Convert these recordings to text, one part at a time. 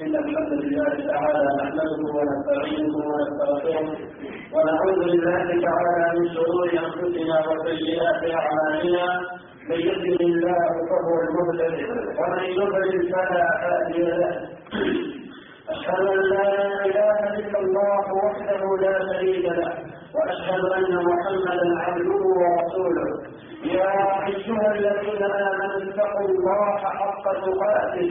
إن الحمد لله تعالى نحمده ونستعينه ونستغفره ونعوذ بالله تعالى من شرور أنفسنا وسيئات أعمالنا. من يهده الله فهو المهتد ومن يضلل فلا هادي له. أشهد أن لا إله إلا الله وحده لا شريك له وأشهد أن محمدا عبده ورسوله. يا أيها الذين آمنوا اتقوا الله حق تقاته.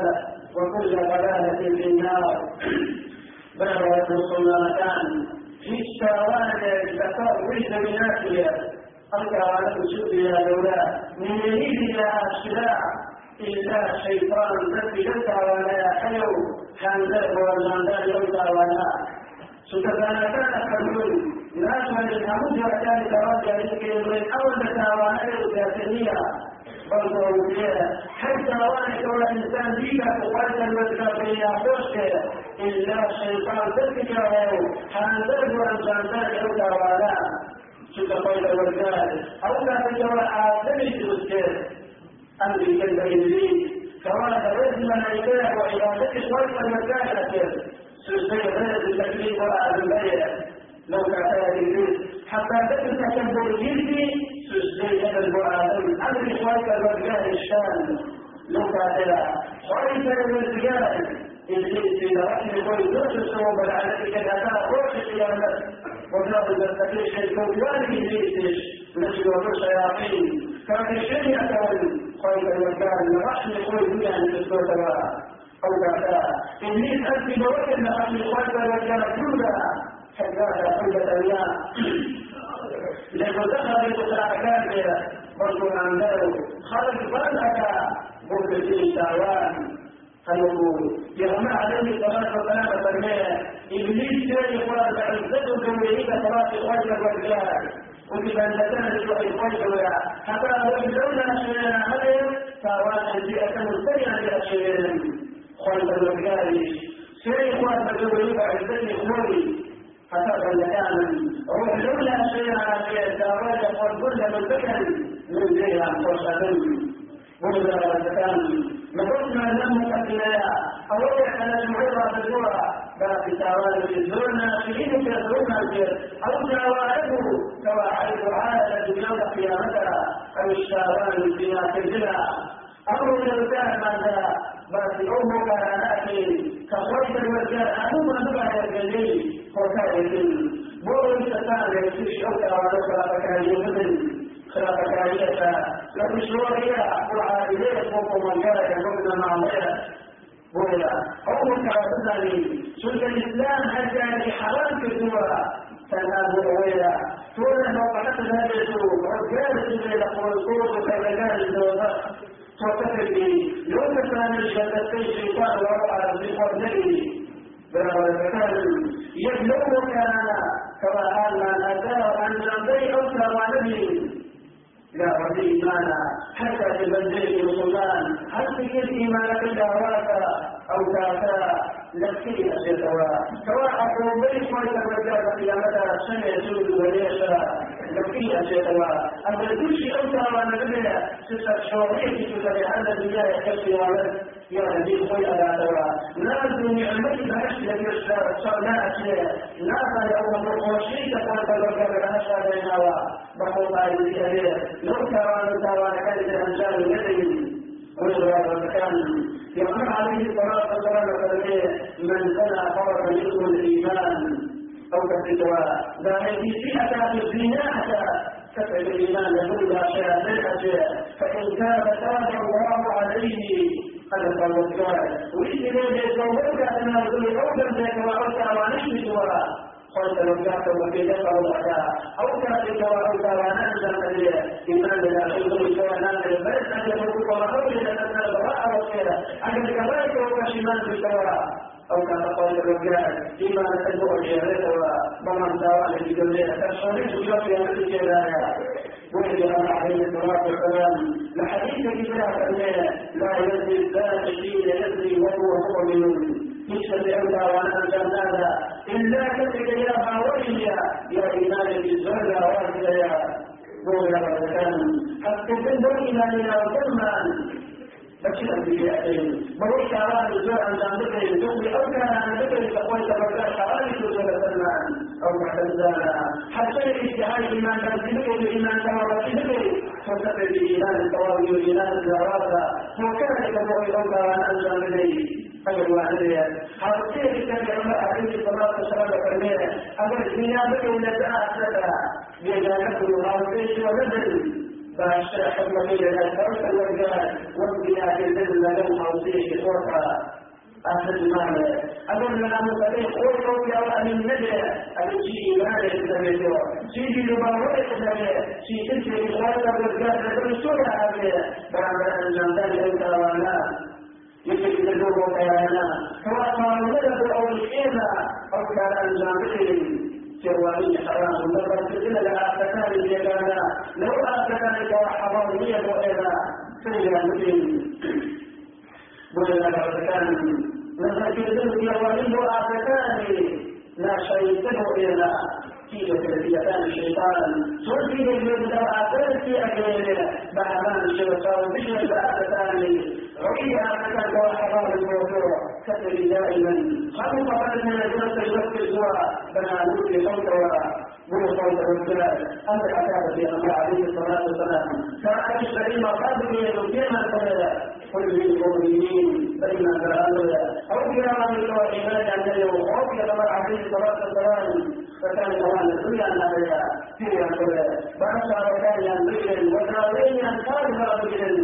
وكل ضلالة في النار. بلغت السلطان. في الشوارع التفرج بنافيه أرجع على شوف يا لولا. من يريد إلى الشراع إلا شيطان ذكي يسعى ولا حيو كان ذلك والجندان يوسع ولا كان حلول ناس من الحمد وكان ترجع يمكن من أول تاوانا الجاثمية برضو حتى وأنا كل إنسان بيك تقلت المتكافية خوشك إلا شيطان ذكي كان ذلك والجندان يوسع ولا suka bai da wargare au da ta jawa a dare da suke an bi kan da ilmi kama da rajin na ita wa ibadati wal wargare ke su sai da da taklif wa al-bayya لو كان يريد حتى تكن تكبر جلدي هذا القرآن أمر شوية الرجال الشام كان خرج الرجال إبليس إلى رحم يقول زوج الصوم على كذا روح القيامة وبلغ المستقيم الكون إبليس نجد وفر شياطين كان الشيء يتول خير المكان رحم يقول دنيا من الصوت أو بعدا إبليس أنت بوجه لحم خير المكان كلها حتى حجة أيام لأنه في كاملة برضو الأنبياء خرج ممكن في شعوان فيقول يغمى عليه الصلاة والسلام ترمية إبليس كان يقول بعزته جمهورية صلاة الخير والرجال وكما أن تنزل الخير حتى لو لولا شيئا عليهم فأراد البيئة مستمعة لأشيائهم خير الرجال شيء يقول جمهورية بعزته خموري حتى كان روح لولا شيئا عليه فأراد يقول كل من بكر من جهة فرصة وإذا كان نقصنا له قتلايا أولا كان المعرضة بالجرى بعد تعالى الزرنا شهيد يزرنا الجر أو جواره كواحد عادة يوم قيامتها أو الشاوان فيما تجلى أمر الإنسان ماذا؟ بس أمه كانت كخرج الوجه أمه نبع الجليل. وكان بول الشيطان يكشف أوكا ونصر فكان يمثل خلاف كارية لكن شروعية وعائلية فوق من جرى يقولنا مع الله بولا أول كرسلني سلطة الإسلام أجل حرام كتورة تنام ويلا تولا موقعات هذا رجال إلى قرصوص كرجال الزوجات لي يوم كان الشهادتين شيطان وروع بفضله كان يبلغ كان كما قال من أتاه عن ذنبي أو ثوانه لا. ربي إيمانا حتى تبدل المسلمان هل تجد إيمانك دعواك أو كافا لكي أسيطوا سواء أقول بيت ما يتمجى قيامتا سنة يسود وليسا لكي أسيطوا أما كل شيء أوتا ونبدا ستة شورية تتبع هذا الدنيا يكفي ولد يا نبي خوي على دوا نازل نعمتي بهش لك يسار صار أشياء نازل يوم الرقوشي تقول تلقى بهش على نوا بحوط على الكبير لو كانت الأنسان يدري ويقول المكان يقول عليه الصلاة والسلام من سنى فرق منه الإيمان أو كفتوى ذلك فئة الزنا حتى تفعل الإيمان يقول لا شيء فإن تاب تاب الله عليه هذا قال الرجال وإذا لم يتزوجك أن يقول أولا ذاك وأوسع وعنيش سوى قلت لو كانت وفي ذكر الأداء أو كانت وأوسع وعنيش سوى إيمان لله شيء سوى نام البلد أن يقول وأولا لأن البراء وكذا أن كذلك وكشمان بالسواء أو كما قال الرجال فيما نتبع الجهالة ومن سواء الذي يقول تشعرين تشعر في هذه الجهالة وإذا عليه الصلاة والسلام لحديث كتاب لا يزني الزاد حين يزني وهو مؤمن. يشهد أولى وأنا جنادا إلا كتب يا هاوية يا إيمان بالزرع واحدة يا يا رب حتى تنظر إلى الزمان بشر بيأتين بروح شعران الزوء عن ذنبك يزوي أو كان عن ذكر تقوي تبقى شعران يزوء سلمان أو محتزانا حتى الاجتهاد إيمان تنزلك الإيمان تمرتبك فتقل الإيمان التواضع والإيمان الزرارة وكان يتبعي أولا عن أنزل إليه. أجل وعليه حرصيه كان يعمل عليه الصلاة والسلام فرميه أجل زيادة إلى تأثر بجانبه الغربي ونزل فالشيخ النبي الأكبر الرجال والبناء في الذل له توصيه صوتها أهل المال أقول لنا مصريح قول قول يا أهل النبي أبي شيء ما يستمر شيء يبارك النبي شيء تلك الغالب الرجال لكل سورة هذه بعد أن جندل أنت وأنا يجب أن تدور كيانا كما قالوا لنا أو الإيمة أو كان أن جندل جواري حرام. لما تجد لآفتان اليدانا لو آفتان كوحرام هي وإذا سيئا مثل بلنا آفتان لما تجد جواري آفتان لا شيء إلى كيف تربيتان الشيطان؟ تربي من آفتان في أجل بعمان الشيطان بشر آفتان رؤيا آفتان كوحرام الموضوع. كتب دائما. خلق فلنا جلس يركز بنادوك صوت من صوت الرجال. أنت أتاك في أمر عليه الصلاة والسلام. كان الكريم قادم يذكرنا قل للمؤمنين بين الأمر أو إلى من الإيمان أن يوم. أو إلى عليه الصلاة والسلام. فكان كمان الدنيا أنها فيها كلها فأشعر كان ينبغي وكان أن كان رجل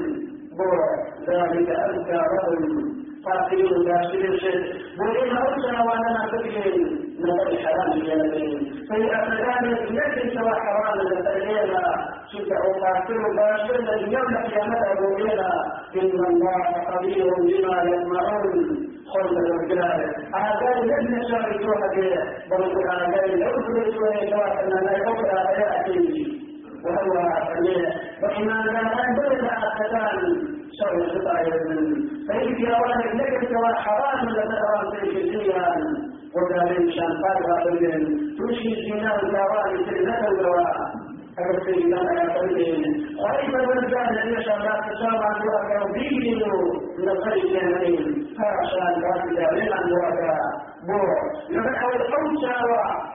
ذلك أذكى رجل. قاتلين كافرين شيء وإن أرسل وأنا نعتقد نقل حرام الجانبين فيأخذان يجب سوى حرام المسألين شفت قاتل باشر الذي يملك قيامته بوئنا إن الله قدير بما يسمعون خلق الرجال. هذا لم يشاركوا به بل هذا لو تريدوا أن لا يقرأ يأتي وهو وإما كان بلد أخذان شر الخطايا فإن يا ولد لك سواء حرام لترى في الدنيا وذلك شان قال رجل تشي الزنا الكوارث سنة الدواء. كان يقول وأيضا من كان يشاء لا تشاء عن ذلك دين من الخير الجميل فعشان ذلك لمن ذلك بور. لمن أول أوسع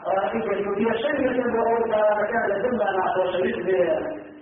ورائد في شيء بأوسع مكان ثم نحو شريك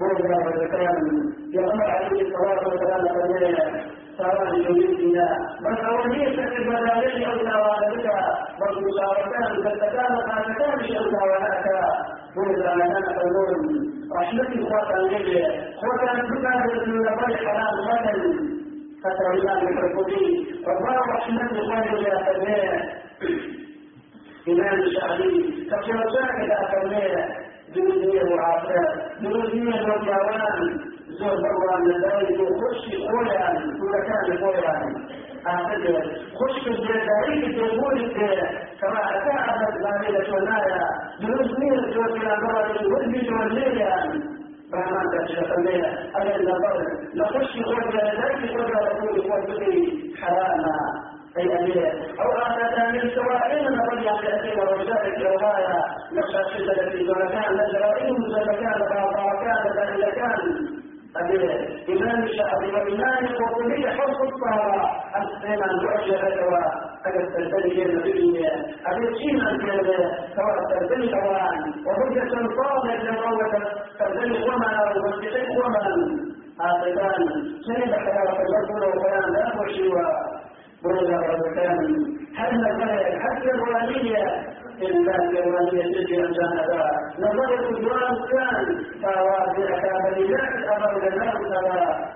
مرجع وذكران يقول عليه الصلاة والسلام فمن سواء يريدنا بل أولية العبادات أولى وعلمك والمشاركان تتكان قاتتان أولى وعلمك وإذا كان قولون رحمتي خاطر النبي خاطر الكتاب من نبي حلال مثل فتر الله الحقوقي الله رحمتي خاطر يا فنان إمام الشعبي كثير ساكت أفنان دنيا معافاة دنيا نوجوان زور بروان لذلك وخش قولا كل كان قولا أعتقد خش الجزائري تقول كما أتى أحد الغالية والنايا دنيا زور إلى مرة والبيت والليل فما تشرف الليلة أنا النظر لخش قولا لذلك قولا رسول الله حراما أو هذا من سواء من رجع تأثير وجاء الجوايا نفس الشدة التي زمكان لزرائيه زمكان فأطاركان فأهلكان إمام الشعب وإمام القرطبي حفظ الطهارة أسلم المعجبة وقد استلزم النبي أبي سينا سواء استلزم القرآن وهو الوالية إلا الوالية تجي جانبا نظرت الجوان كان. فواضع كامليات أمر جناب سواء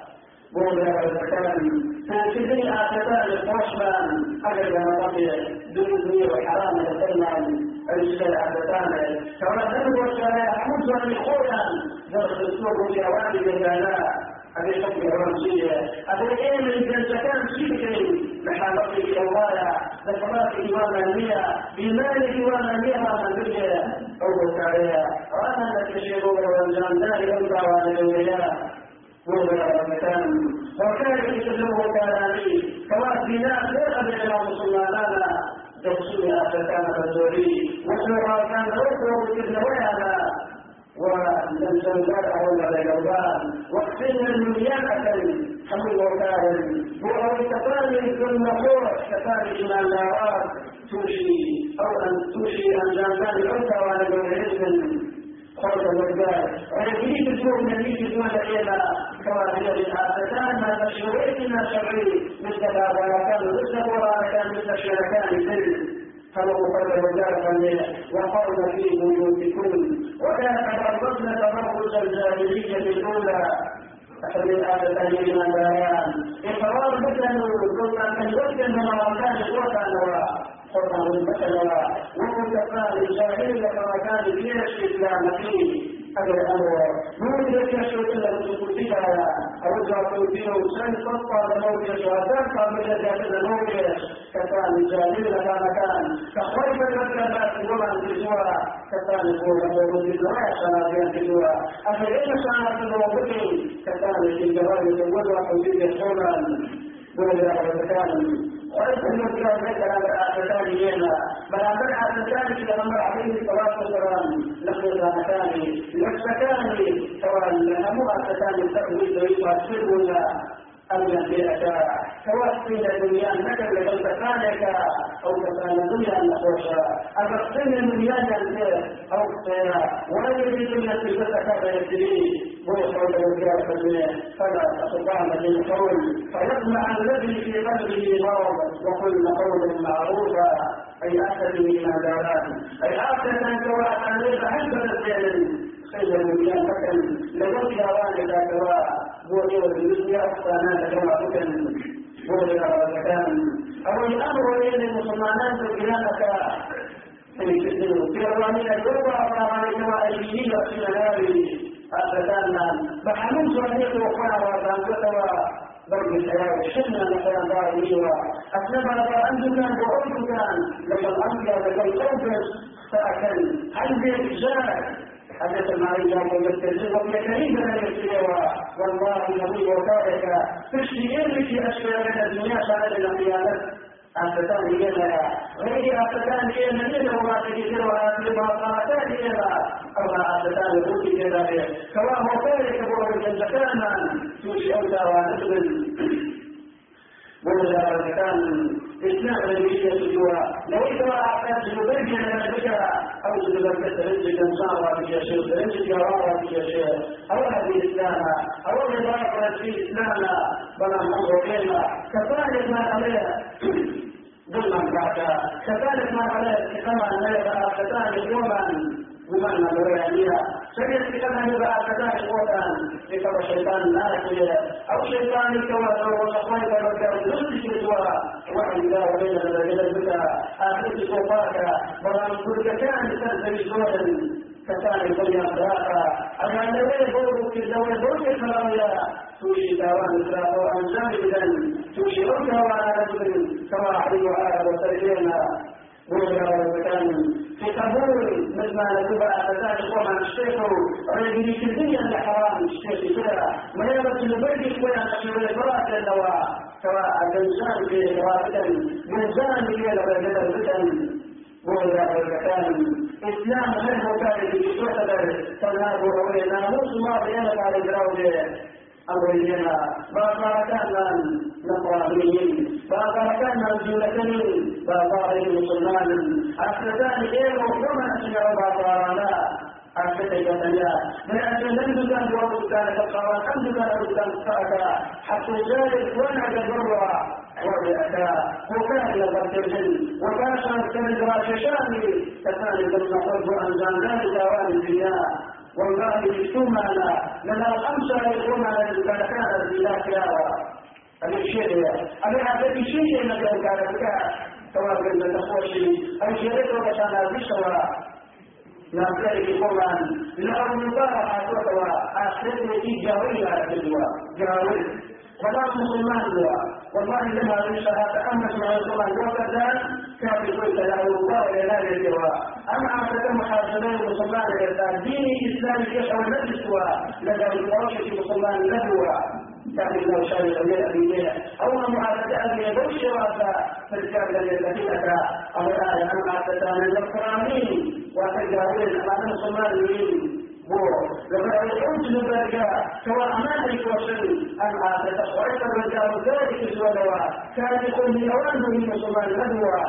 بولا وكان فكذي عاقبان الفوشمان أجل بقي. دنيا وحرام يتكلم الرجال عاقبان كما تنبو الشارع حمد لخويا درس السوق في أوائل الجنات هذه حكم الرمزية هذا إيه من جنسكان سيكري محامقه الوايا ذكرات إيمانية بمال إيمانية رحمانية أو بكارية. وأنا نتشير والرمزان دائما دعوة للولاية وهو المكان وكان يتجمع كلامي كما في ناس لا أبدا مسلمان تفصيل أفتان الرسولي وسوى كان ركوع بكذا ولا يومان واغسلنا المليان حمل وكاهن وهو التفاني في النحور كفاني من النارات توشي أو ان توشي ان جانبان الانثى وأنا بالعلم خلق الوجدان ويجري بسوء النبي دون إلى كما هي بالحاستان ما تشويتنا شرعي مثل هذا كان مثل وراء كان مثل شركان سر فلو قد وجاء وقرن في بيوتكن وكان تبرزن تبرز الجاهلية الأولى فمن تهيئ البيان إقرار مثل ثم أن يوجد من أركان وكان حرمه المثل وكفى الجاهلية كما كان في الإسلام فيه هذا الأمر من يكشف إلا بسكوتها أرجع توفيه سن تطلع لموت شهادات قبل ذلك الموت كفان الجاهل لما مكان فخرج الكلمات ومن في سورة كفان الكورة ومن في سورة شهادات في سورة أفرين شهادات الموت كفان الجواب يتوضع حدود الحرم ولا يتكلم المشكلة ليس هذا آفتان لنا بل آفتان في الأمر عليه الصلاة والسلام لم آفتان يكفتان سواء لهم آفتان التأويل ويؤثر ولا أو ينبئك سواء في الدنيا أنك لقد كانك أو كان الدنيا نحوشا أفقسم الدنيا ينبئ أو كسيرا ولا يجد من تلك فيجري ويخرج الرجال فالدنيا فلا تستطعن بالقول فيطمع الذي في قلبه مرض. وكل قول معروفا. أي أحسن من داران أي أحسن سواء أن ليس حسن الفعل الدنيا فكن لقد يرانك سواء بوجه الدنيا أحسن كما فكن بوجه الزكاة أو الأمر إلى المسلمانات بلانك في الرمية الأولى فأنا كما أجيب في منابي فحملت أن يكون خيرا وأنتوا برد الحياة شفنا مثلا داري أسلم كان بقولت كان لما الأنبياء لما الأوفر فأكل هل بإجازة حدث المعين جاب المستجد وفي كريم من الاستوى والله النبي وكارك تشتي إلك أشياء من الدنيا شهد الأنبياء أفتان لنا غير أفتان لنا لنا وما تجد ولا تلما صلاتان لنا أو ما أفتان لقوتي كذلك. كما هو كارك بوضع الزكاة توشي أوتا ونسبل ولا كان إسلام الذي يسجوا لو إذا أعطيت جنوبين من البشرة أو جنوبين كترنج كنصارى بشاشة ترنج جوارى بشاشة أو هذه إسلام أو نظام في إسلام بلا مصروفين كذلك ما عليه ظلما بعد. كذلك ما عليه كما لا كذلك يوما ومن الرياضية سجد كما يبقى كذلك وطن لكما شيطان ناكل أو شيطان كما لو وصفين كما كان يسجد سوى وعن الله بين الرجل البدع آخر سوفاك ولم كل كان تنزل سوى كان الدنيا فراقا أما الذي يقول في الدولة دولة خلايا توشي داوان إسراء وأن جانبا توشي رجع وعلى رجل. كما عليه وآله وسلم ويجعل المكان في قبول مثل ما نتبع أساس قوما الشيخ رجل الدنيا الحرام الشيخ كذا. ما يبقى البيت شوية تشير الفرات الدواء سواء الإنسان في رافدا الإنسان في الفتن وهذا المكان إسلام غير مكان في تعتبر تنهاب وهو ناموس ما بيانك على الجراوده أولينا باباركنا نصرانيين باباركنا الجولتين بابار المسلمان أخذان غير ومن أسمع بابارنا أكتبتنا من أجل لم تكن وقت كانت القرآن الحمد لله لم تكن حتى ذلك وأنا جبرها وبأتى وكان يغتسل وكان كان راششان كثاني كما قلت أنزل ذلك أوان الدنيا والله ثم لا لنا الخمسة يكون على كان البلاد يارا الشيء أنا أعتقد شيء أنك كان بك سواء كنت تخوشي الشيء وكان ذلك القرآن لا المبارحة وتوى آخرته جاوية على الدنيا. جاوية. ولا مسلمان والله لما ليس تأمس مع القرآن كان يقول له الله إلى لا يجوا أما أعتقد محاسبين مسلمان إلى دين إسلامي يشعر نفسه لدى الفراشة مسلمان له كان لو شاء يغير أبيه أو معادة أبي يبوش راسا فالكامل الذي أتى أو الآية أنا أعتقد أن القرآنين وتجاوز أمام المسلمين لما يحوج ذلك سواء أمامك وسن أم آتت وعيد الرجال ذلك الزواج كان يقول لي أوانه من مسلمان ندوى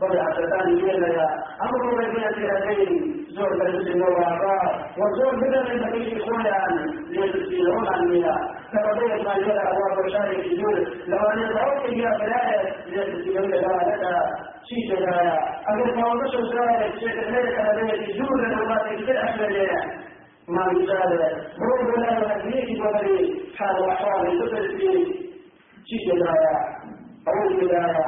بل أتتان يلا أمر بين هذين زور بلد الوراء وزور بدل البديل إخوانا ليتسيرون عنها فبدأت ما يلا أبواب الشارع الجول لو أن يدعوك إلى بلاية ليتسيرون لها شيء كذا أقول فوضش وزارة الليل كما بين الجول لما تكتل أحلى ما مثال روح ولا يهديك وبري حال وحال تدر في شيء الآية أو الولاية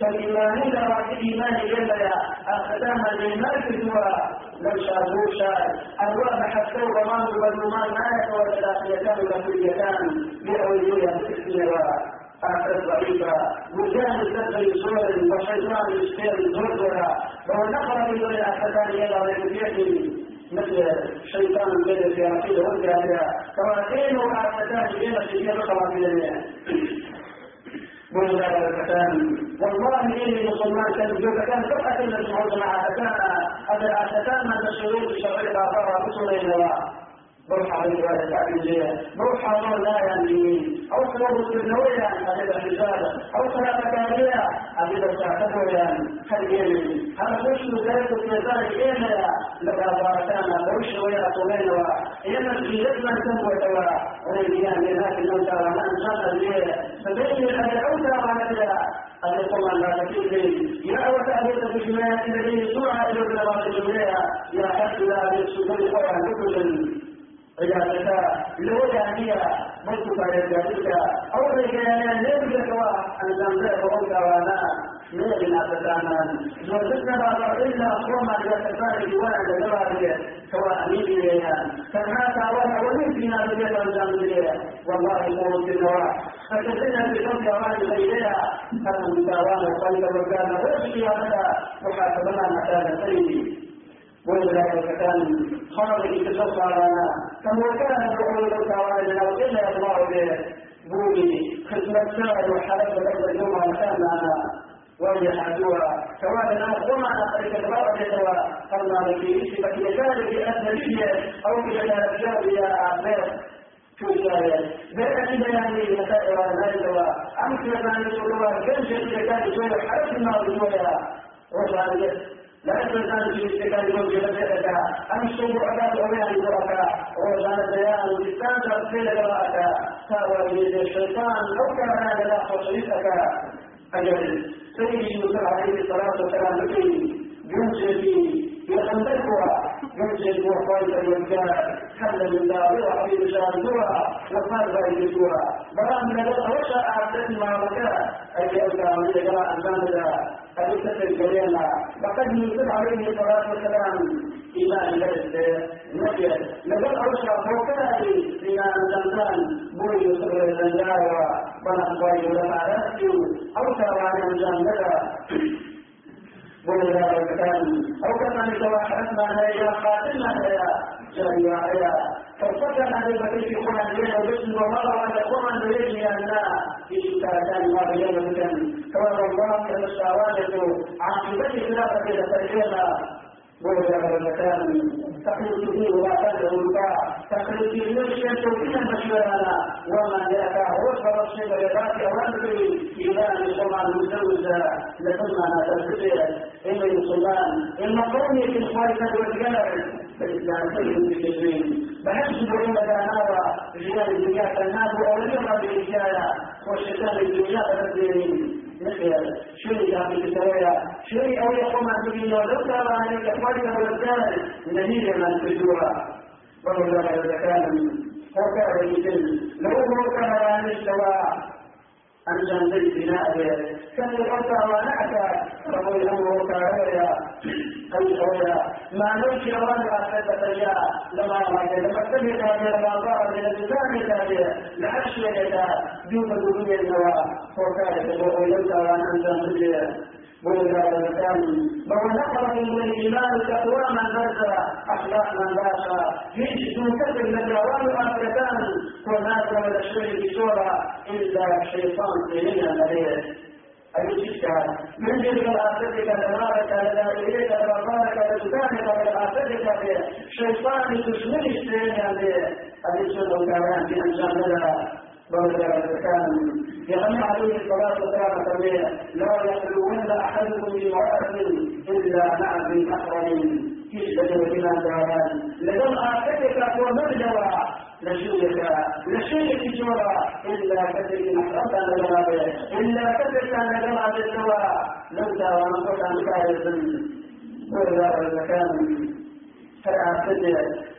فالإيمان لا إيمان يلا أخدام الإيمان في الدواء. لو شابوا شاء. أنواع حتى ومان والنمان آية والثلاثيتان والكليتان لأولياء الإسلام أعتقد ضعيفة وجاهد تدري صور وشيطان يشتري زرزرة ونقرأ من الأحدان يلا لكي مثل شيطان بين في عقيدة والجاهلية كواتين وعادتان بين الشيطان وقواتين وإذا الفتان. والله إني مسلمان كان يقول كان فقط إلا تسمعون مع عادتان هذا العادتان من تشعرون بشرع الآثار رسول روح على العبادة تعبيرية روح على لا يعني أو صلاة أو صلاة الشعبة خليني هذا وش ذلك في ذلك إيه لقى بارتانا وش ويا طولين وإيما في جزمة تنبوة توا وليان لذلك الموتى وأنا أنشاط الليل فبين الأدعوة وعلى أن يقول لا تكفي يا وتأهيت بجماعة الذين سرعة إلى الجماعة يا حد لا بالسجود قرآن كتب عبادتا لولا هي ملك عبادتك أو رجالا نبدأ وقوك وانا نبنا تتامان وزدنا بعض إلا أقوما لتفارج وأنا لجوابية سواء نبي ليها كما تعوانا ونبنا بجد أنزام ليها والله قول النواح فكذلنا بفضل أمان غيرها فمن تعوانا قلب وكان هذا. وحاسبنا مكان سيدي ولذلك كان خارج يتصل على كما كان يقول لو إلا الله به بولي خدمة سائر وحالة الأرض اليوم كان أنا وجه حدوها سواء أنا وما قريب البعض سواء قلنا لك إيش؟ بك يكاد بأسنى أو بجلال الجو يا عباد شو شايف بين بياني مسائل ذلك وأمس مثلا يقولوا كم شيء كان يسوي حرف ما يسويها وشايف لا يستطيع في وجه ذلك أن الشعور على الأولياء البركة وزان البيان والإسلام تفصيل البركة سوى بيد الشيطان أو كان هذا خصيصك أجل سيدي موسى عليه الصلاة والسلام بكي يوجد يخندقها يوجد وفايد الوجاء حل دارها في شاردها وقال غيرتها برام لدى وشاء أعتد مع بكاء أي أوكا من إجراء فلسفة الكلمة وقد يوسف عليه الصلاة والسلام إيمان البلد نفي لقد أرشى فوكاري إلى الزمزان بوي يوسف الزنجار ونقضي لما رأسي أرشى عن الزمزان ولذلك كان أو كما نتوحدنا هي قاتلنا هي هي فالفتن هذه التي في قرآن الليل وبسم ومرة وأن القرآن بيجي أن في بيجي مثلا كما الله أن الشعوانة عاقبة خلافة إلى بولا مكان تخلق فيه وافاده الباع تخلق فيه نفسا توكيدا مشبهنا وما ذاك وفر الشيء بذاك وامره إلى ان يسمع المزوجة لثم هذا الكبير اما يسلمان اما قومي في الخالفة والجلل فالإسلام خير للمسلمين فنحسب عندنا نار رجال الدنيا فالناس اوليها بالرجال والشيطان الدنيا فالدين شري في السرايا شري أو يقوم عن سبيل الله لو تابع عليك أخواننا والأبدان نبيل من الفجورة وهو لا يتكلم وكان يجل لو هو كان عن السواء أن تنزل بناء كان يقطع ونعك ربو الأمر وكاويا أنشويا ما نمشي ونعك تتجا لما رأيك لما تبقى من الأعضاء من الإسلام الثانية لعشية دون دنيا النواة وكانت ربو الأمر وأن تنزل بلغ الإنسان ووثق من الإيمان تقوى من بدا أخلاق من باشا يجد كثير من جوانب أفريقان هناك كان الشرك بصورة إلا الشيطان بيننا مريض. أيشك من جل آفتك لمارك لنا إليك لمارك لسدانك لآفتك به شيطان تشمل الشيء به أيشك الكلام بأن جملها بعد ذلك لأن عليه الصلاة والسلام سمع لا يخلون أحدكم بامرأة إلا مع ذي محرم إلا بما كان لدن آتتك ومرجوة لشيك لشيك جورا إلا كذلك محرم لدن إلا كذلك لدن آتتك لولا ومقصا كارثا ولا كان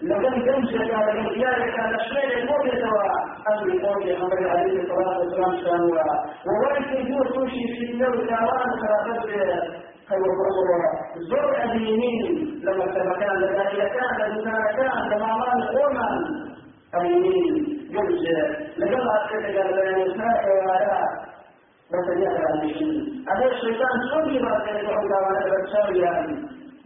لەگەڵ گەمشەکە لەگەڵ دیارێکە لە شوێنێک بۆ بێتەوە ئەمری قۆڵی ئەمەر عەلی سەڵات وسلام شانوە وەوەرەی دوو تووشی فتنە و تاوان خرابەت بێت زۆر ئەمینین لە مەکتەبەکان لە داریەکان لە دوکانەکان لە ماڵان خۆمان ئەمینین گەمشێت لەگەڵ ئاسکەتەکە لە بەیانێتناکەوارە بەسەریەکە ئەمینین ئەگەر شەیتان چۆن بیباتێت ئەو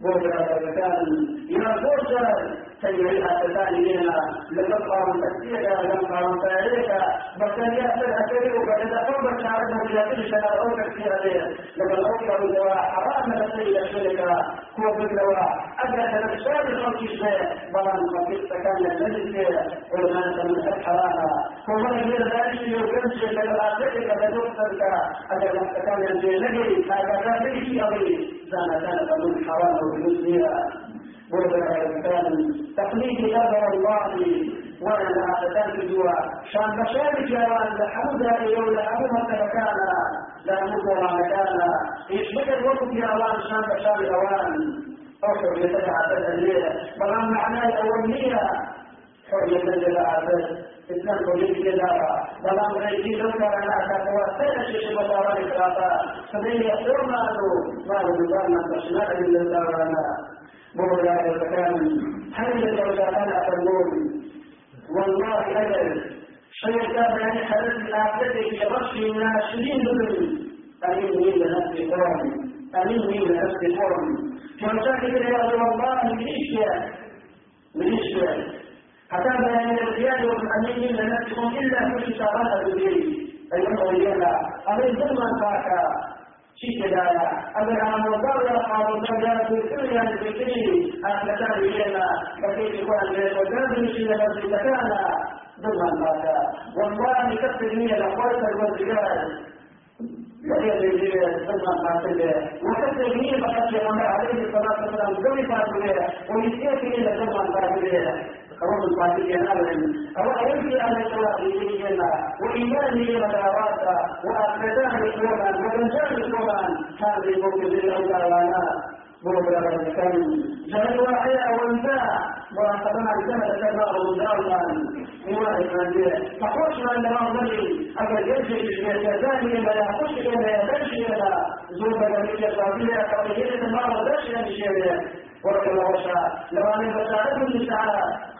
go to other family. You are tortured. Uh, تنعيها تدانينا لما قام تسيرا لما قام تعيشا بكريا تنعتري وبدأ قرب شعرنا إلى كل شهر أو تكفيها ليه لما الأوكر دواء حرام نسي إلى شركة هو بالدواء أبدا تنشار الخلق الشيء بلان خطيب تكان النجسة ولما تنمس الحرامة ومن غير ذلك يوجد شيء للآخرة بدون صدقة أجل أن تكان الجيلة هذا لا شيء أبي زانا كان بدون حرام وبدون تقليدي هذا الله وأنا اتاك جوا شان بشارك يا وان حمدا يولا ابوها كان لا مدر ما كان. يشبك الوقت يا وان شان بشارك وان اشعر يتبع الليلة بغام معناه الاوليه حرية للعبد إثنان قليل للعبا بلام ريكي ذكر أنا أكاكوا سنة شيش مداران إقرابا فدين يحضر مالو مالو مدارنا تشنع للدارانا بولا وكان هل لولا أنا فنون والله أجل شيطان يعني حدث لعبتك لبشر من عشرين دول امين من نفس قوم امين من نفس قوم فمساك يا والله من اشياء من اشياء حتى بيان القياد والامين من نفسكم الا في شتاء الدنيا ايها الاولياء امين ظلما فاكا شيكدايا أبدا مقابلة مقابلة في الدنيا. الفكري أثبتان إلينا كثير يكون البيت وجنب إلى مسجد كان ضمن المادة والله كثر من الأخوات والرجال يحيى الجيل ثم قاتله وكثر من بقى عليه الصلاة والسلام. ضمن قاتله ويسير إلى ثم قاتله رب القاتل أبدا. وأيدي أهل الشواطئ وإيمان وتراوات وأكدان كومان وبنجان كومان هذه ممكن للأولى بوبلا بالكم جلوا حياة ونساء وأخذنا الجنة كما أرضانا إيمان إيمانية فخوش من المعضلي أكد يجري يتزاني بلا خش إلا يدرشي بلا زوبا جميلة شعبية فقد يجري المعضل درشي بشيء ورحمه الله لو أن المساعدة من السعادة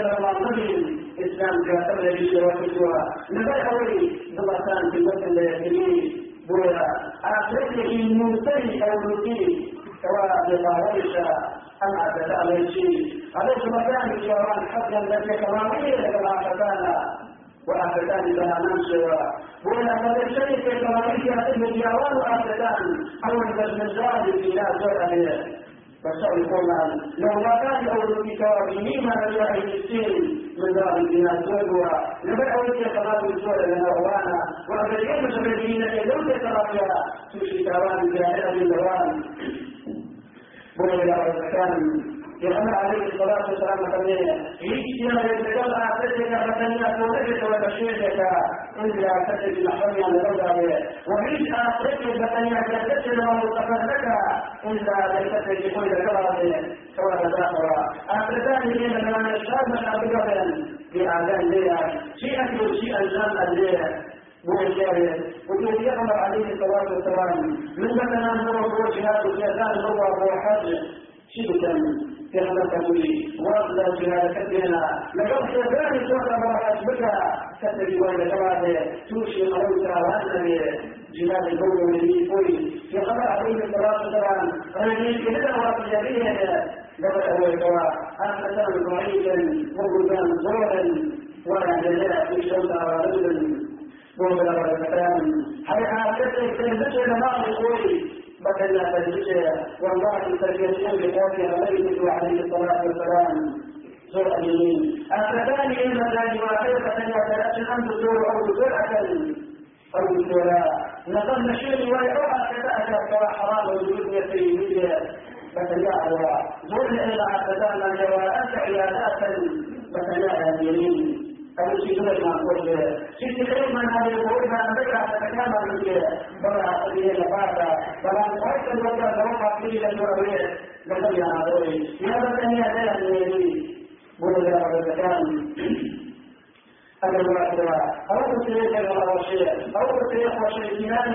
الله مليان إسلام كافر لجيش وكسوة نبقى بلسان في مثل اليمين بولا أخرجه المنتهي أو المكين سواء بطاريش أم أبدا على شيء عليك مكان الجوان حقا لك كرامية كما أخذنا وأخذان لنا ننشر ولا في كرامية ابن الجوان وأخذان أول من ذلك إلى زرع فسأل قولا لو ما كان أول الكتاب مما نجاح السين من دار الناس والقرى لما أولي كلام السورة لنا وأنا اليوم سبعين لو تترافيا تشي كوان جاهلة بالدوام بني إلى المكان يقول عليه الصلاة والسلام مثلا يجي أن يتكلم أعتدك مثلا تولدك وتشيرك إلا أعتدك الأحرمي على الأولى ويجي أعتدك مثلا لما تفرك إلا ليست كل كرامة سواء تداخل أعتدان لنا من الشاب من أبدا في أعدان ليا شيئا شيئا جامعا ليا والجارية وكيف يقمر عليه الصلاة والسلام من مثلا هو جهاد وجهاد هو حج في هذا التمويل وأفضل جهادتنا لقد كذلك تعتبر أسبكها كتب وين كما توشي قولك وأنني جهاد القول والذي فوي في قبل عليه الصلاة والسلام رجل كذا وقت جريه لقد أولك أنت ضعيفا وقلبان زورا ولا جزاء في شوطة ورجل وبلغ المكان هل أعتقد تنزل ما يقول بدل تنزل والله تجسم بقول عليه عليه الصلاة والسلام زر اليمين أفدان إلى ذلك وكيف تنزل الأمر زور أو زرعة أو زرع نظن الشيء ويقع كتأتى كما حرام وجود يسير فتجاهل. زر إلى أفدان الجوارات عيادات فتجاهل اليمين. هذه الأمور ما نبقى نتكلم فيه بلا قضية لفاتا بلا نقاش الوقت نوقع فيه للمروية لكم يا عدوي يا بطني أداء النبي بقول يا رب المكان هذا المعتبر أو تسير أو شيء أو تسير أو شيء كنان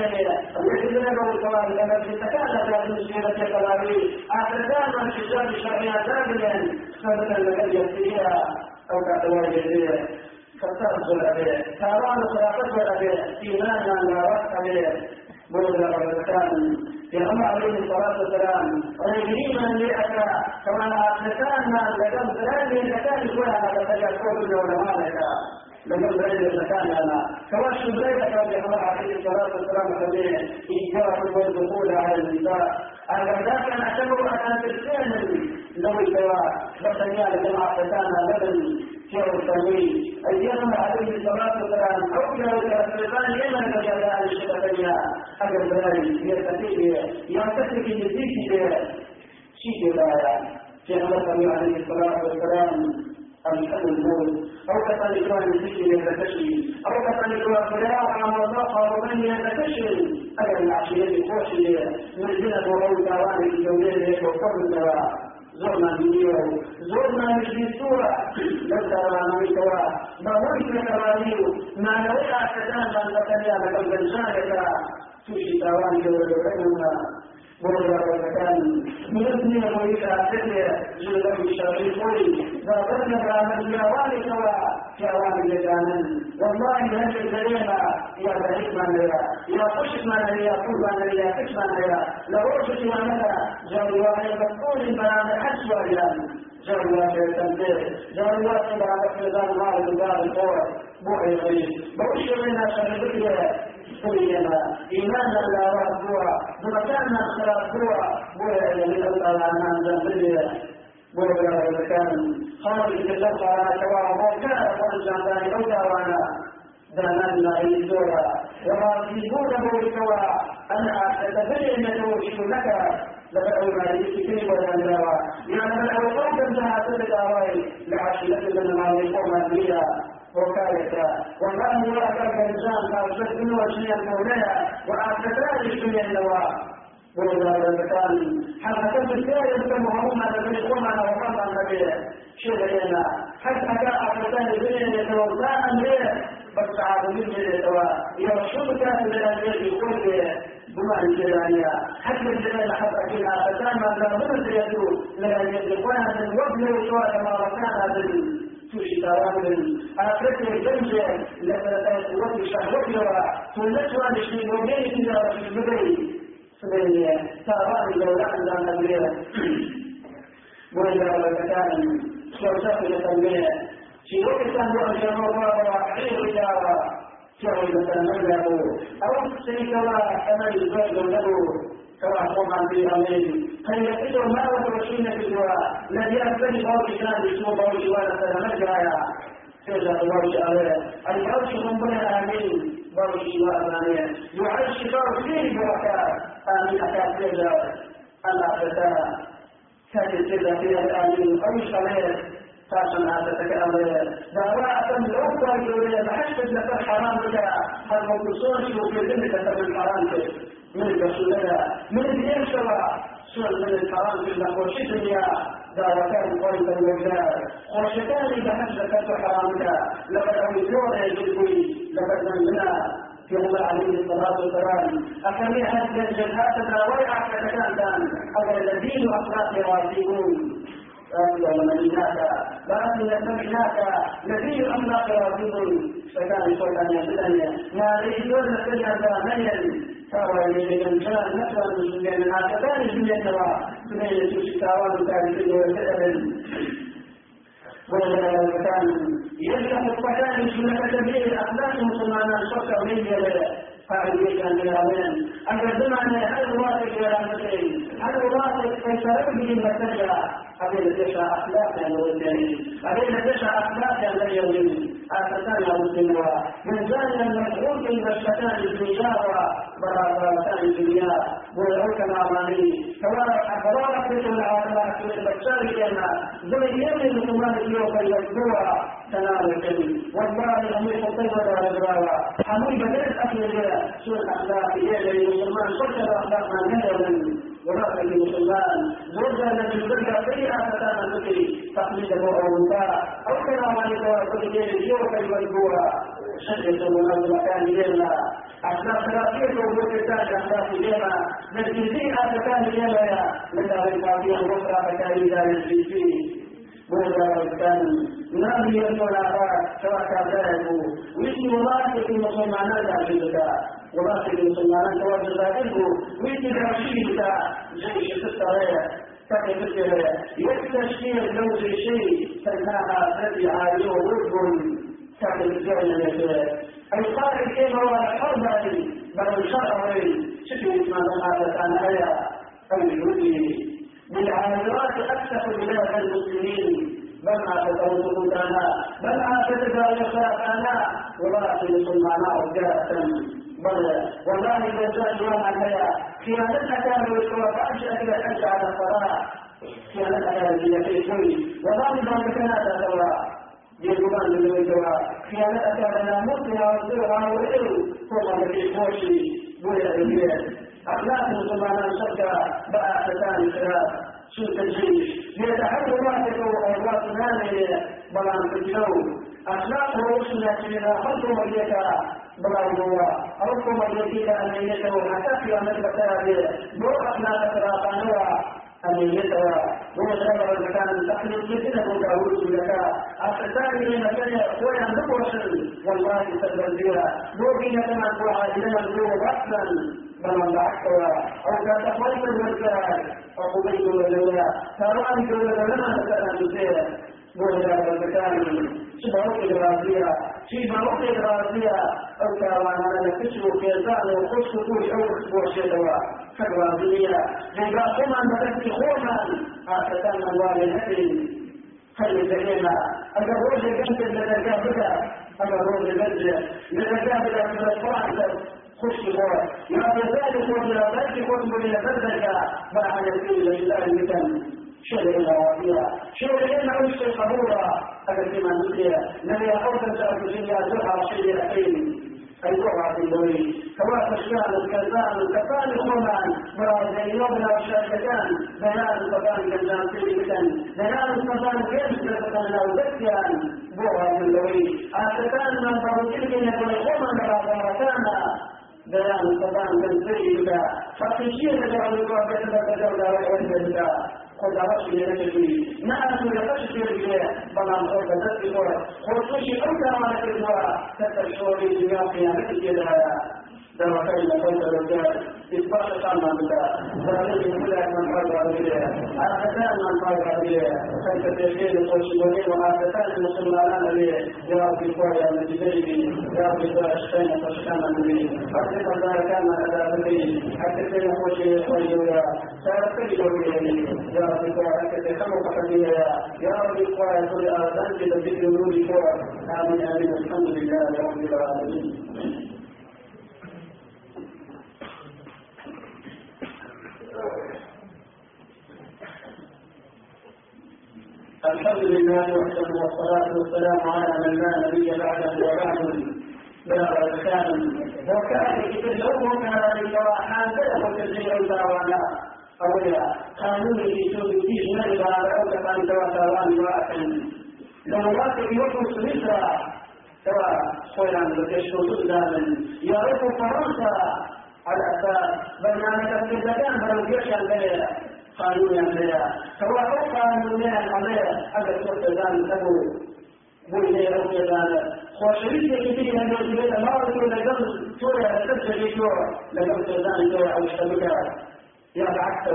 ويحدث له الكلام لما تكاد هذه المسيرة كلامي أعتقد من شجار الشرعية دائما سبب لك يسيرها أو كأدوار جديدة فتأخذ به تاران سيقصد به إيمانا لا رأس به بلغ الرسول في أمر عليه الصلاة والسلام ويجريما لأك كما أعتقدنا لقد ذلك لكان يكون على تجاكل العلماء لك لقد ذلك لكان أنا كما شبريت كان يقول عليه الصلاة والسلام خبير إيجاب والدخول على النساء أنا كان أعتبر أن تستعمل لو سواء بطنيا لكما أعتقدنا لبن كيف التنوين أيام عليه الصلاة والسلام. أولى الأسلام يمن بجلاء الشفتين أجل ذلك يستطيع يمتلك يزيد شيء لا في هذا عليه الصلاة والسلام. الحد الموت أو كذلك كان الذكر يتكشف أو كذلك فلا عن وضاق ومن يتكشف أجل العشية الخوشية منزلة وروي تعالى الجولين وقبل زۆرمان نیوە و زۆرمان نووە لە داوانەوە بەەوەی پێکەوانی و مانەوەی ئاکەدانمان بەکەنیا لەگەڵ گەنجانەکە تووشی داوان گەورەکەمە مرة وكان من وإذا أتت جلد الشرعي قولي ضربنا بعمل اليوان سوا كيوان جدانا والله هل الزريمة يا بعيد من ليا يا قش من ليا قل من ليا كش من ليا لروشة ومدى جوال مقبول بلا حج وإيان جوال التنبيه جوال بعد فلزان مال دار القوة بوحي غريب بوشي منها شربية سوينا إيمانا لا إلى من الألعان ذنبية بولا إلى المكان خارج الجلسة على شواء موكا وانجان ذلك أولا وانا دانا لا يزورا وراضيون بوكوا أنا أتبين توشي لك. لقد أولى يسكني ولا نرى يعني من أوقات انتهى تلك لعشيرة من ما يقوم بها وكالك والله لا كان الإنسان؟ قال شد من وجهي المولى وأعتقد من النواة وإذا كان حتى الثاني يسمى على بني قمنا وقمنا النبي شغلنا حتى أفتان الدنيا يتوزع أمريه بس عاد من يتوى يرشد كان من الذي يقول بما الجلانية حتى الجلانية حتى كنا أفتان ما لا من يدو لا يدقون من وبل وشوى كما ركان توشي أفرق الجنجة لما تقوى شهوتها وبين كذا في البداية dilakukan dalam negeri boleh dilakukan suatu kegiatan Jika kita buat jamaah bahwa ini bicara jauh dengan negara, awak seringkali akan juga dengan كما به عليه هل يقول ما وتوشين في الدعاء الذي أكبر الله كان بسوء الله جوانا سلامة سيجا الله تعالى العرش ربنا آمين بارك الله آمين بارك فيه بركات آمين أكاد الله فتاة كاد سيجا فيها الآمين أي صلاة تاسم هذا تكامل دعوة الأخرى يقول بحسب لك الحرام بك هل مقصود في ذلك تبع الحرام من الرسولنا من سوا سوى من الحرام في المقوشي الدنيا دعوتان قريبا وجاء خرشتان بحسب حرامك لقد أوجونا يجدني لقد مننا في الله عليه الصلاة والسلام. أكمل هذه الجنات ويعك تكاتا أو الذين أخلاق راسيون ومنيناك لكن سمعناك نبي أملاك راسيون فكان شيطان يسألني ما ريدون سيئا ميل فهو الإنسان نفسا من الناس الدنيا سنين تشتاوان كان وسأل وإذا كان يفتح الطحان سنة تبليغ الأخلاق مسلمان الشرق من فعليك أن يعلم أن زمن هل واثق ولا مسلم هل واثق فيشرب به المسجد أبين تشاء أخلاق يا الدليل أبين تشاء أخلاق يا الدليل أفتان يا مسلم من زال المفعول بالمشتان الدنيا وبركاتان الدنيا ويعوك الأماني كما أخبارك في العالم في البشر كما زمن يمن المسلمان اليوم يذكرها تنال الكلم والله أمير الطيبة والإبراوة حميد بدأت أكل سوء الأخلاق. إلى المسلمان كل الأخلاق. من ندم ورأى المسلمان زوجة التي تلقى سيئة فتاة الذكر تقليده أو انتهى أو كما ما يتوقف إليه الجوع. كالمجبورة شدة من المكان لنا أخلاق ثلاثية وجود الثاني أخلاق لنا لكن في أخلاق لنا لنا بالفاتحة الأخرى فكان ذلك فيه وهذا كان نبي يقول سواء كان ذلك ويجي ولاك في مسلمان ذلك ولاك في مسلمان توجه ذلك ويجي رشيد جيش السرايا كان يستشير لو شيء فإنها الذي عاليه ورد كان يتجاهل القائل كيف هو الحرب بل الشرع شكل ما هذا كان آية يريد بالعامرات أكثر بلاد المسلمين. بل ما تتوسط لنا بل ما تتجاوز لنا ولكن رجاء بل والله إذا جاء يوم الحياة خيانتنا كانوا فأنشأ إلى أنشأ على الصلاة. خيانتنا كانت هي في كل والله ما كانت تتوى يقولون للوجوة خيانتك لنا مسلمة وزورها وإلو ثم في كوشي بويا إليه أخلاق مسلمان شركة بقى فتان ثلاث سوء الجيش يتحدث راتك وأوقات نامية بلان في الجو. أخلاق رسلة إلى خلق مريك بلان جوا أرق مريك أمنيته حتى في أمر بتابع دو أخلاق تراقانوا أمنيته وشغل المكان تحمل مثله داود لك أفتاني من مكان وينبق وشل والله بها دو بينا كما تقول إلينا الجو رأسا بل بعثها أو كتقويت الرجال فقضيت الولاء فرأيت لما تكلم فيها وإلى المكان شبهة الرازية شبهة الرازية أو كوانا نكسر في الزعل وخص كل أو أسبوع شدوى كالرازية لذا قم أن تكفي خوما أتتم الله الهدي. خلي زينا أجل روج جنب لذا بك أجل روج جنب لذا بك من الفرح خش هو ما ذلك ولا ذلك كتب إلى بدلك مع يقول لله مثل شغل الروافية شغل إلا عشق القبورة هذا كما نسي نبي أولا الدنيا زرع شيء أخير القرعة الدولي سواء كشان الكذان الكفان الخمان مراد يومنا وشاكتان بيان الكفان كذان سيدكتان بيان الكفان كيف سيدكتان لو ذكيان بوها الدولي آتتان من بروتين يقول الخمان مراد بيان الكفان كذان سيدكتان فقشير لجعل القرعة كذان خدا رشي لنجدي ما لقش في الجاء بلان خدا ذاتي قرى خصوصي أنت على كذورة تتشوري دنيا قيامة الجدايا كما من فرق عليه آفتان من عليه يا رب يا رب داشتين فشكان النبي أكتب الله كان أدا بكي أكتب خوشي خوشي سارتي قولي يا رب. قوي أكتب يا رب قوي كل آذان بذكر نوري قوي آمين آمين الحمد لله رب العالمين. الحمد لله وحده والصلاة والسلام على من لا نبي بعده وبعد بلغ الكامل وكان في الأمم كان للجراحان بلغ تسجيل دعوانا أولا قانون في فيه نجد على أولا كان تواتران واحد لو واقع يوم سويسرا سواء خويا بكشف سودان يعرف فرنسا. على أساس برنامج الزكاة بلو يشأن بها قانون عليها سواء قانون عليها أجل صوت ذان تبو. بوي أو ذان خوشريك كثير من الجبال ما يقول لقد سورة تسجل جوا لقد ذان جوا أو شبكة يا بعكس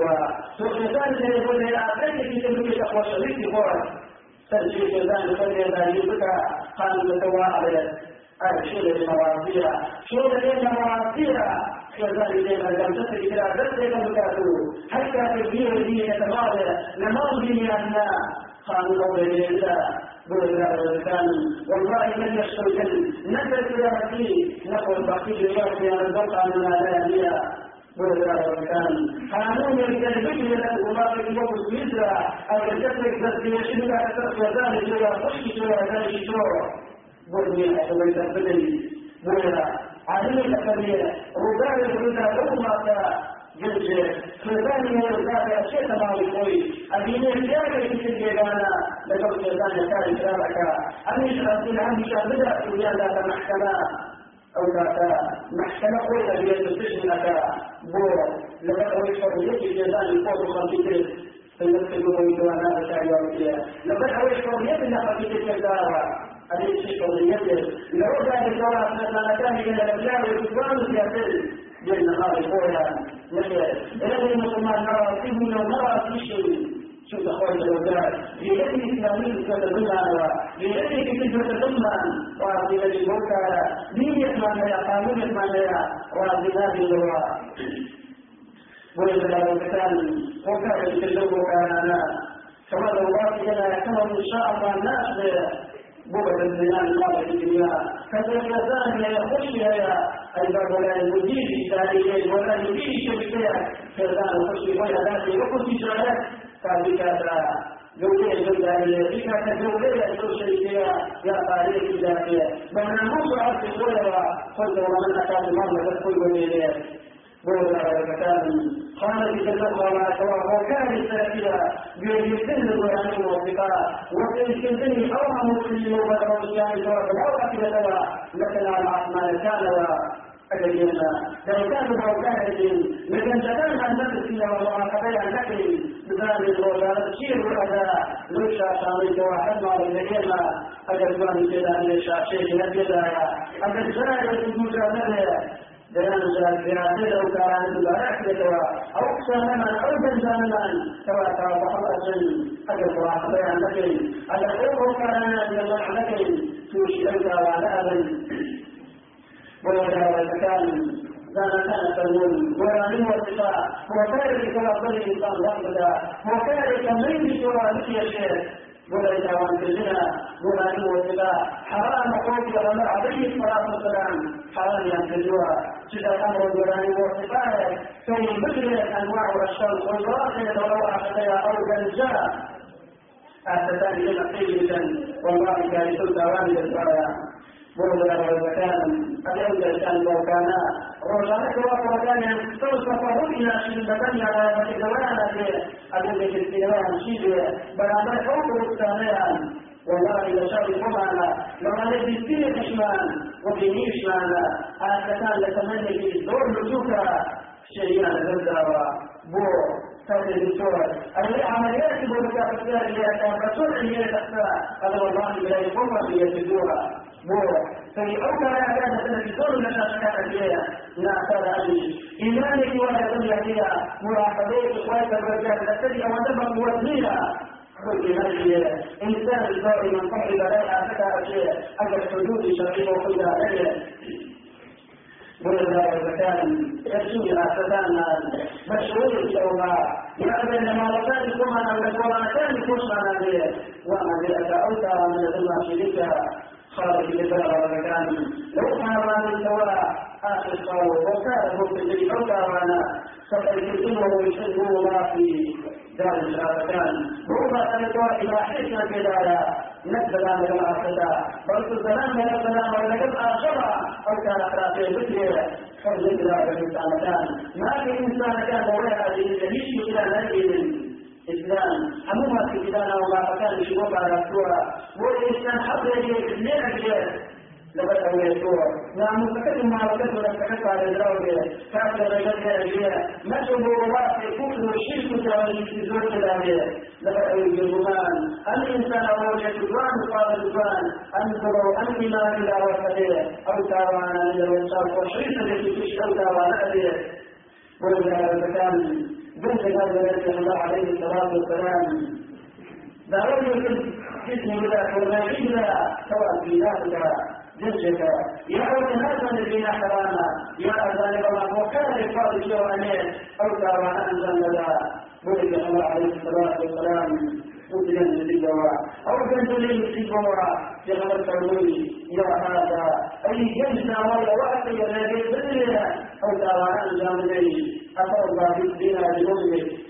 ذان زي يقول لي أعطيك في تلك خوشريك جوا تسجل ذان فلي ذان يبقى قانون توا شيء المواضيع شيء المواضيع كذلك ما لم تصل إلى ذلك المكاتب حتى تبديه الدين يتبادل؟ نماذج أن قالوا قول الله قول كان والله من يشترك نزل إلى ربي. نقول بقي اليوم في البقعة من الآلية قول كان قانون له الله يوم سويسرا أو يتفرق ذلك يشبه أكثر ذلك. إلى خشي سوى ذلك؟ البدن قول عليه كبيرة ربما يقولنا لغما جنس سلطانية يقولنا شيء تمام كوي أبيني رجال في الجيرانة لقد سلطان كان كلامك أمي شرطين عندي شاملة في هذا المحكمة أو ذاك محكمة قوية بيد تشملك بور لقد أريد حريتي جزاء الفوز خمسين فيمثلوا ويدوانا بشعيراتها لقد أريد حريتي لخمسين جزاء الشيء قضيته لو كان الدورة مثلا كان من الأبناء والإخوان في أسل جل هذه قولها نشأ الذي المسلمان نرى فيه نرى في شيء شوف أخواني الأولاد بيده إسلامي تتضمن بيده كتب تتضمن وفي الذي الموتى دين يسمى يا قانون يسمى يا وفي هذه الدورة ولد له الكتاب وكان يتكلم وكان كما لو الله لنا كما إن شاء الله الناس بعد البناء الله في الدنيا فالإنسان يخشها الباب لا يجيب إسرائيل ولا يجيب شبكيا فإنسان يخشي ولا ذات يخشي شرعات فبكذا جولة جولة بك كجولة الشركية يا تاريخ الجاهلية بنا نصر عبد الصورة قلت ومن أتى المرة تدخل كتاب قال في تدخل سواء وكان السلفية بيجسن الموثقة وفي سنتني أو مسلم وبدر الشام سواء أو أكيد مثلا العثمان كان أجلنا. لو كان لو كان لكن زمان أن نفسي ومراقبة عن نفسي بذلك الوزارة تشير الأداء لوشا شامل واحد مع الذين أجل من كذا من الشاشة نبيذا أجل زمان المجرد الجراسة لو كان البارح لتوا أو سنما أو بنزانا سواء توضح الأجل أجل واحد بيان لكن الأخوة كان يضح لكن توشي أنت وعلى أبن ولا كان زانا كان ولا من وصفاء وكذلك كما قال الإنسان. ضمدا وكذلك من بسوى مثل الشيخ ولا يتعوان في الزنا ولا يوجد حرام قول ولا عليه الصلاة والسلام حرام ينتجوها سيد الأمر ولا يوجد في مثل أنواع الشمس والباطل ولو أخذها أو جنجاء أتتان لما قيل والله كارث الدوام للبرايا بولا وكان الأولى كان لو كان. روشانك وكان توصف إلى شلبتني على أدلة السيران شيء برامج حوض الثانيان والله لشر معنا لما نبي فيه إشمان وبنيش معنا أنا كان لتمني في دور لجوكا شريان غزاوة بو كان الدكتور أي عمليات بوكا فتارية كان رسول هي تخفى هذا والله لا يقوم هي لا كان تنفذون شكاة فيها لا ترى أبي إيمانك ولا دنيا فيها مراقبة إخوات الرجال التي أودبها موزنيها كل إنسان دائما صاحب لا أتكى أشياء أجل حدود شرعية وكلها أجل ولذا المكان يسوي أسدان مشهور الشوما يأذن لما لكان كما نقول مكان كما نقول وما ذلك أوتى من ذلك شريكها خارج الإبراء والمكان لو كان من سواء آخر قول وكان هو في الذي وأنا فالكتب يسلم الله في دار الشهادتان ربما تلقى إلى حكمة كذا نزل من الآخرة بل الزمان من الزمان ولقد آخرة أو كان أخلاقه ذكر فضل إلى الإنسان ما في إنسان كان ولا يعيش إلى عموما في بلادنا وما كان شباب على الصورة. والإسلام حتى يجب أن لقد أوليتوه نعم مستكد مع وكد ونستكد على الزاوية كافر رجل أجياء ما شبه رواء يكون الشرك تعالي في زوج الأمير لقد أوليتوان الإنسان أولي تدوان قال تدوان أنظروا أن إيمان إلى وفده أو تاوانا إلى وشاق وشريك التي تشكل تاوانا أبيه ولذا كان بنت هذا الله عليه الصلاة والسلام. دعوني في جسم ذاك والغيب سواء في ذاتك جنسك يا أول هذا الذين حرانا يا أذان الله. وكان الفاضل شو أو ترى أنزل لنا ولد الله عليه الصلاة والسلام. مدنا للدواء أو كنت يا غمر التولي يا هذا أي جنسنا ولا وقت نبي الدنيا أو أنزل لي أثر الله بالدين لمسلم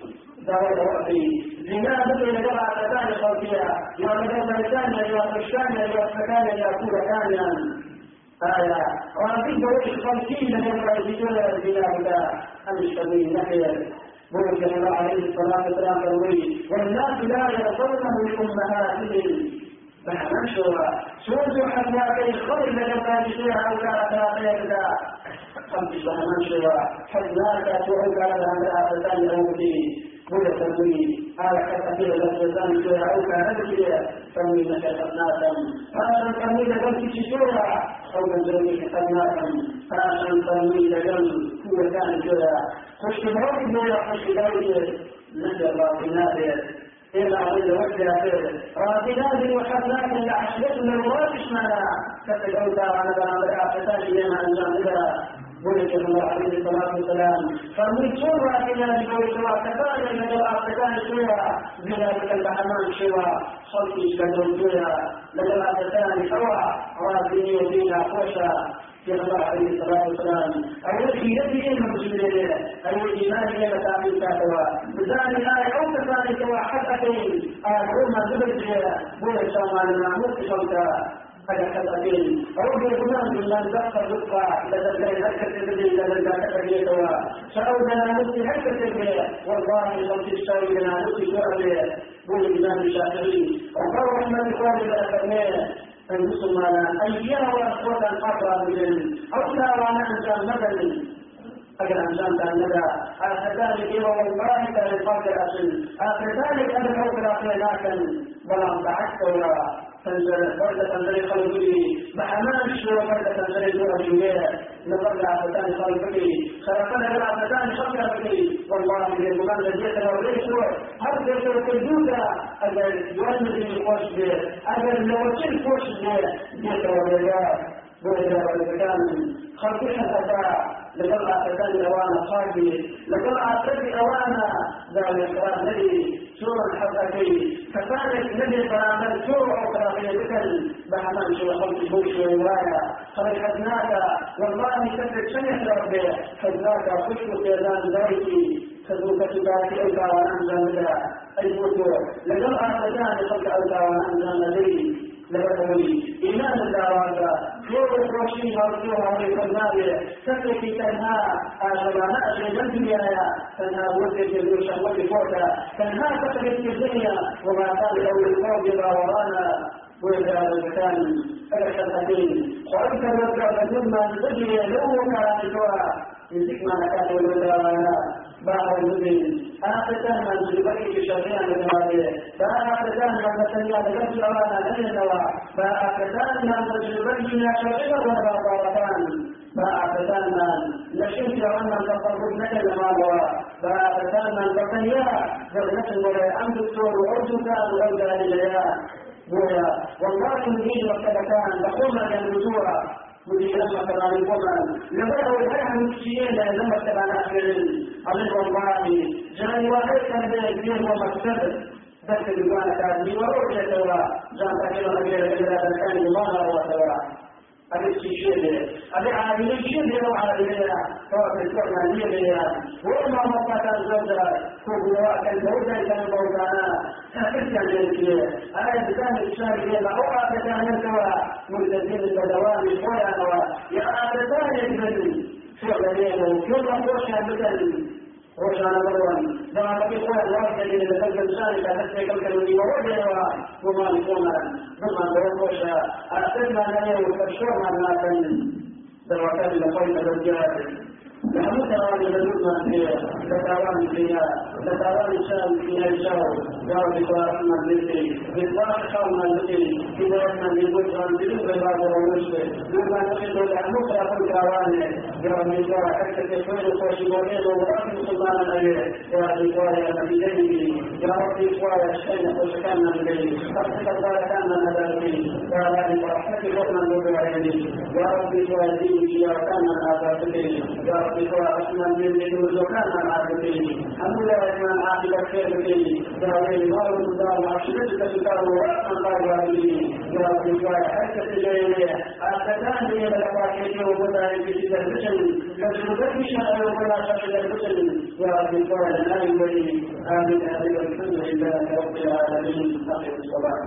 دعوة وقتي زنا بدل جمع تتاني صوتيا يا مدرسة ثانية يا فشانية يا فكانية يا كورة ثانية آية وأنتم بوش خمسين من الرئيسون الزنا بدا المشتبين نحيا بوش الله عليه الصلاة والسلام تروي والناس لا يرضونه لأمهاتهم. فنشر سوز حتى الخير لجبال فيها أو لا تلاقي خمس فنشر حتى تعود على هذا الأفتان الأولين ولا تنوي على كثير الأجزاء فيها أو فيها تنوي نشاطناتا فعشان تنوي لجل تشتورا أو تنوي نشاطناتا فعشان تنوي لجل هو كان فيها خش بروح بيا خش دولي نجا باطنات إلى عند وجه خير راتبات وحسنات لأحشدتنا الواتش معنا كفل أوتا على بنات الآفتات لما ولد الله عليه الصلاة والسلام. سورة إلى جبل سوى كذلك من الأعتقاد سوى ذلك البحمان سوى خلق كذل سوى لدى الأعتقاد سوى راسيني ودينا خوشا في الله عليه الصلاة والسلام. أول في يده المسلمين. أول إيمان إلى تعمل كاتوا بذلك الآية أو كذلك وحدثين أقول ما زبد بولا شامان المعمول في شوكا هذا كالأبين رب الإمام من دق الرقع لذلك هكذا تبدي لذلك هكذا سواء شعودنا نفسي هكذا والله لو تشتري لنا نفسي سؤال قول الإمام الشافعي وقال رحمة الله لأخرنا فنسوا معنا أيها وأخوة الأقرب من أو لا وأنا إنسان مثل أجل إنسان كان لدى أكذلك والله كان الفرق الأصل. أكذلك أن الحب الأخير لكن بلا بعثت ولا. تنزل فرد تنزل قلبه محمد شو فرد تنزل دور الجميع نقل عفتان قلبه خلقنا العفتان خلقه والله من المكان الذي يتنوريه شو هل يشعر كالجودة أجل يوزن الفوش به أجل لو تشل فوش به يتنوريه ولد والمكان خلقها خالي لقد أعتقد أوانا ذلك الذي سورة الحقيقي فكانت نبي فرامل في ذكر بحمان شو خلق بوش ورواية فلحدناك والله كتب سنة ربي؟ حدناك خشب سيدان ذلك. تذوق تباتي أولا وأنزل لها أي موتور لقد أعتقد خلق أولا وأنزل لي. إيمان الدعوات في يوم الرشيد مرجوها ويقنابه تتركي تنهى آشبانا أجل الدنيا تنهى ودك الوشا ودفوتا تنهى تترك الدنيا وما كان لو القوم ورانا وإذا أرشد الدين وأنت رجع ثم تجري لو كان الدعاء من ذكر ما كان المدين آفتان من جبري شريعا لنواليه فآفتان من نتنيا لقد جوانا لن ينوى فآفتان من جبري شريعا ونوالتان فآفتان من نشوف جوانا تقرب نكل مالوا فآفتان من تقنيا جرنة ولا أمد الدور وأرجوكا وأرجى لليا بويا والله يريد وكذا لقوم جنبتوها مدير مثلا الوطن لبدا وجهها مشيين لما تبعنا أخيرين عليه والله جاني واحد كان بيه ومكتب ذلك الدكان كان يوروح يتورى جان تكيلا نبيل إلا ذلك الله وتورى هذا الشيء هذا عادي الشيء لو عادي سواء في الكون عادي وما مقطع الزوجة كوكوا كان زوجة كان كيف كان ذلك هذا بكان الشيء لا هو كان سوا ملتزم بالدوام شوية نوا يا أبدا يجبني شو غيره كل ما هو شامل روشان بروان دعا بقي قوة الواحد الذي لتلك الإنسان كانت كالكلمة ووجهها وما يكون ثم بروشا أعتدنا لنا وكشورنا ما كان دعوة لقوة الرجال لابد أن يبلغنا فيها لتعوان فيها لتعوان الشام فيها يا رب رحمة الذكر بالله حولنا الذكر إذا أن نقول عن ذكر بعض الرسل لما الأمر في الكوان يا رب الله حتى تكون خوش مريض ورحمة سلطان الأبي يا الله يا نبي يا رب الله الشيء وشكرنا إليه أرسل الله كان نذرتي يا رب رحمتك رحمة الذكر يا رب الله دينك يا كان آباتك يا رب بسوى أسمان من ذكر زكاة العابدين الحمد لله من عاقبة خير بكي يا ويل ما رمضان عشرة تشكر وأسمان الله العابدين يا رب بسوى حتى تجيني أتكان لي بلقاكي وبدا في تدرسل كذلك شاء وبدا شاء تدرسل يا رب بسوى لا العالمين أخي الصلاة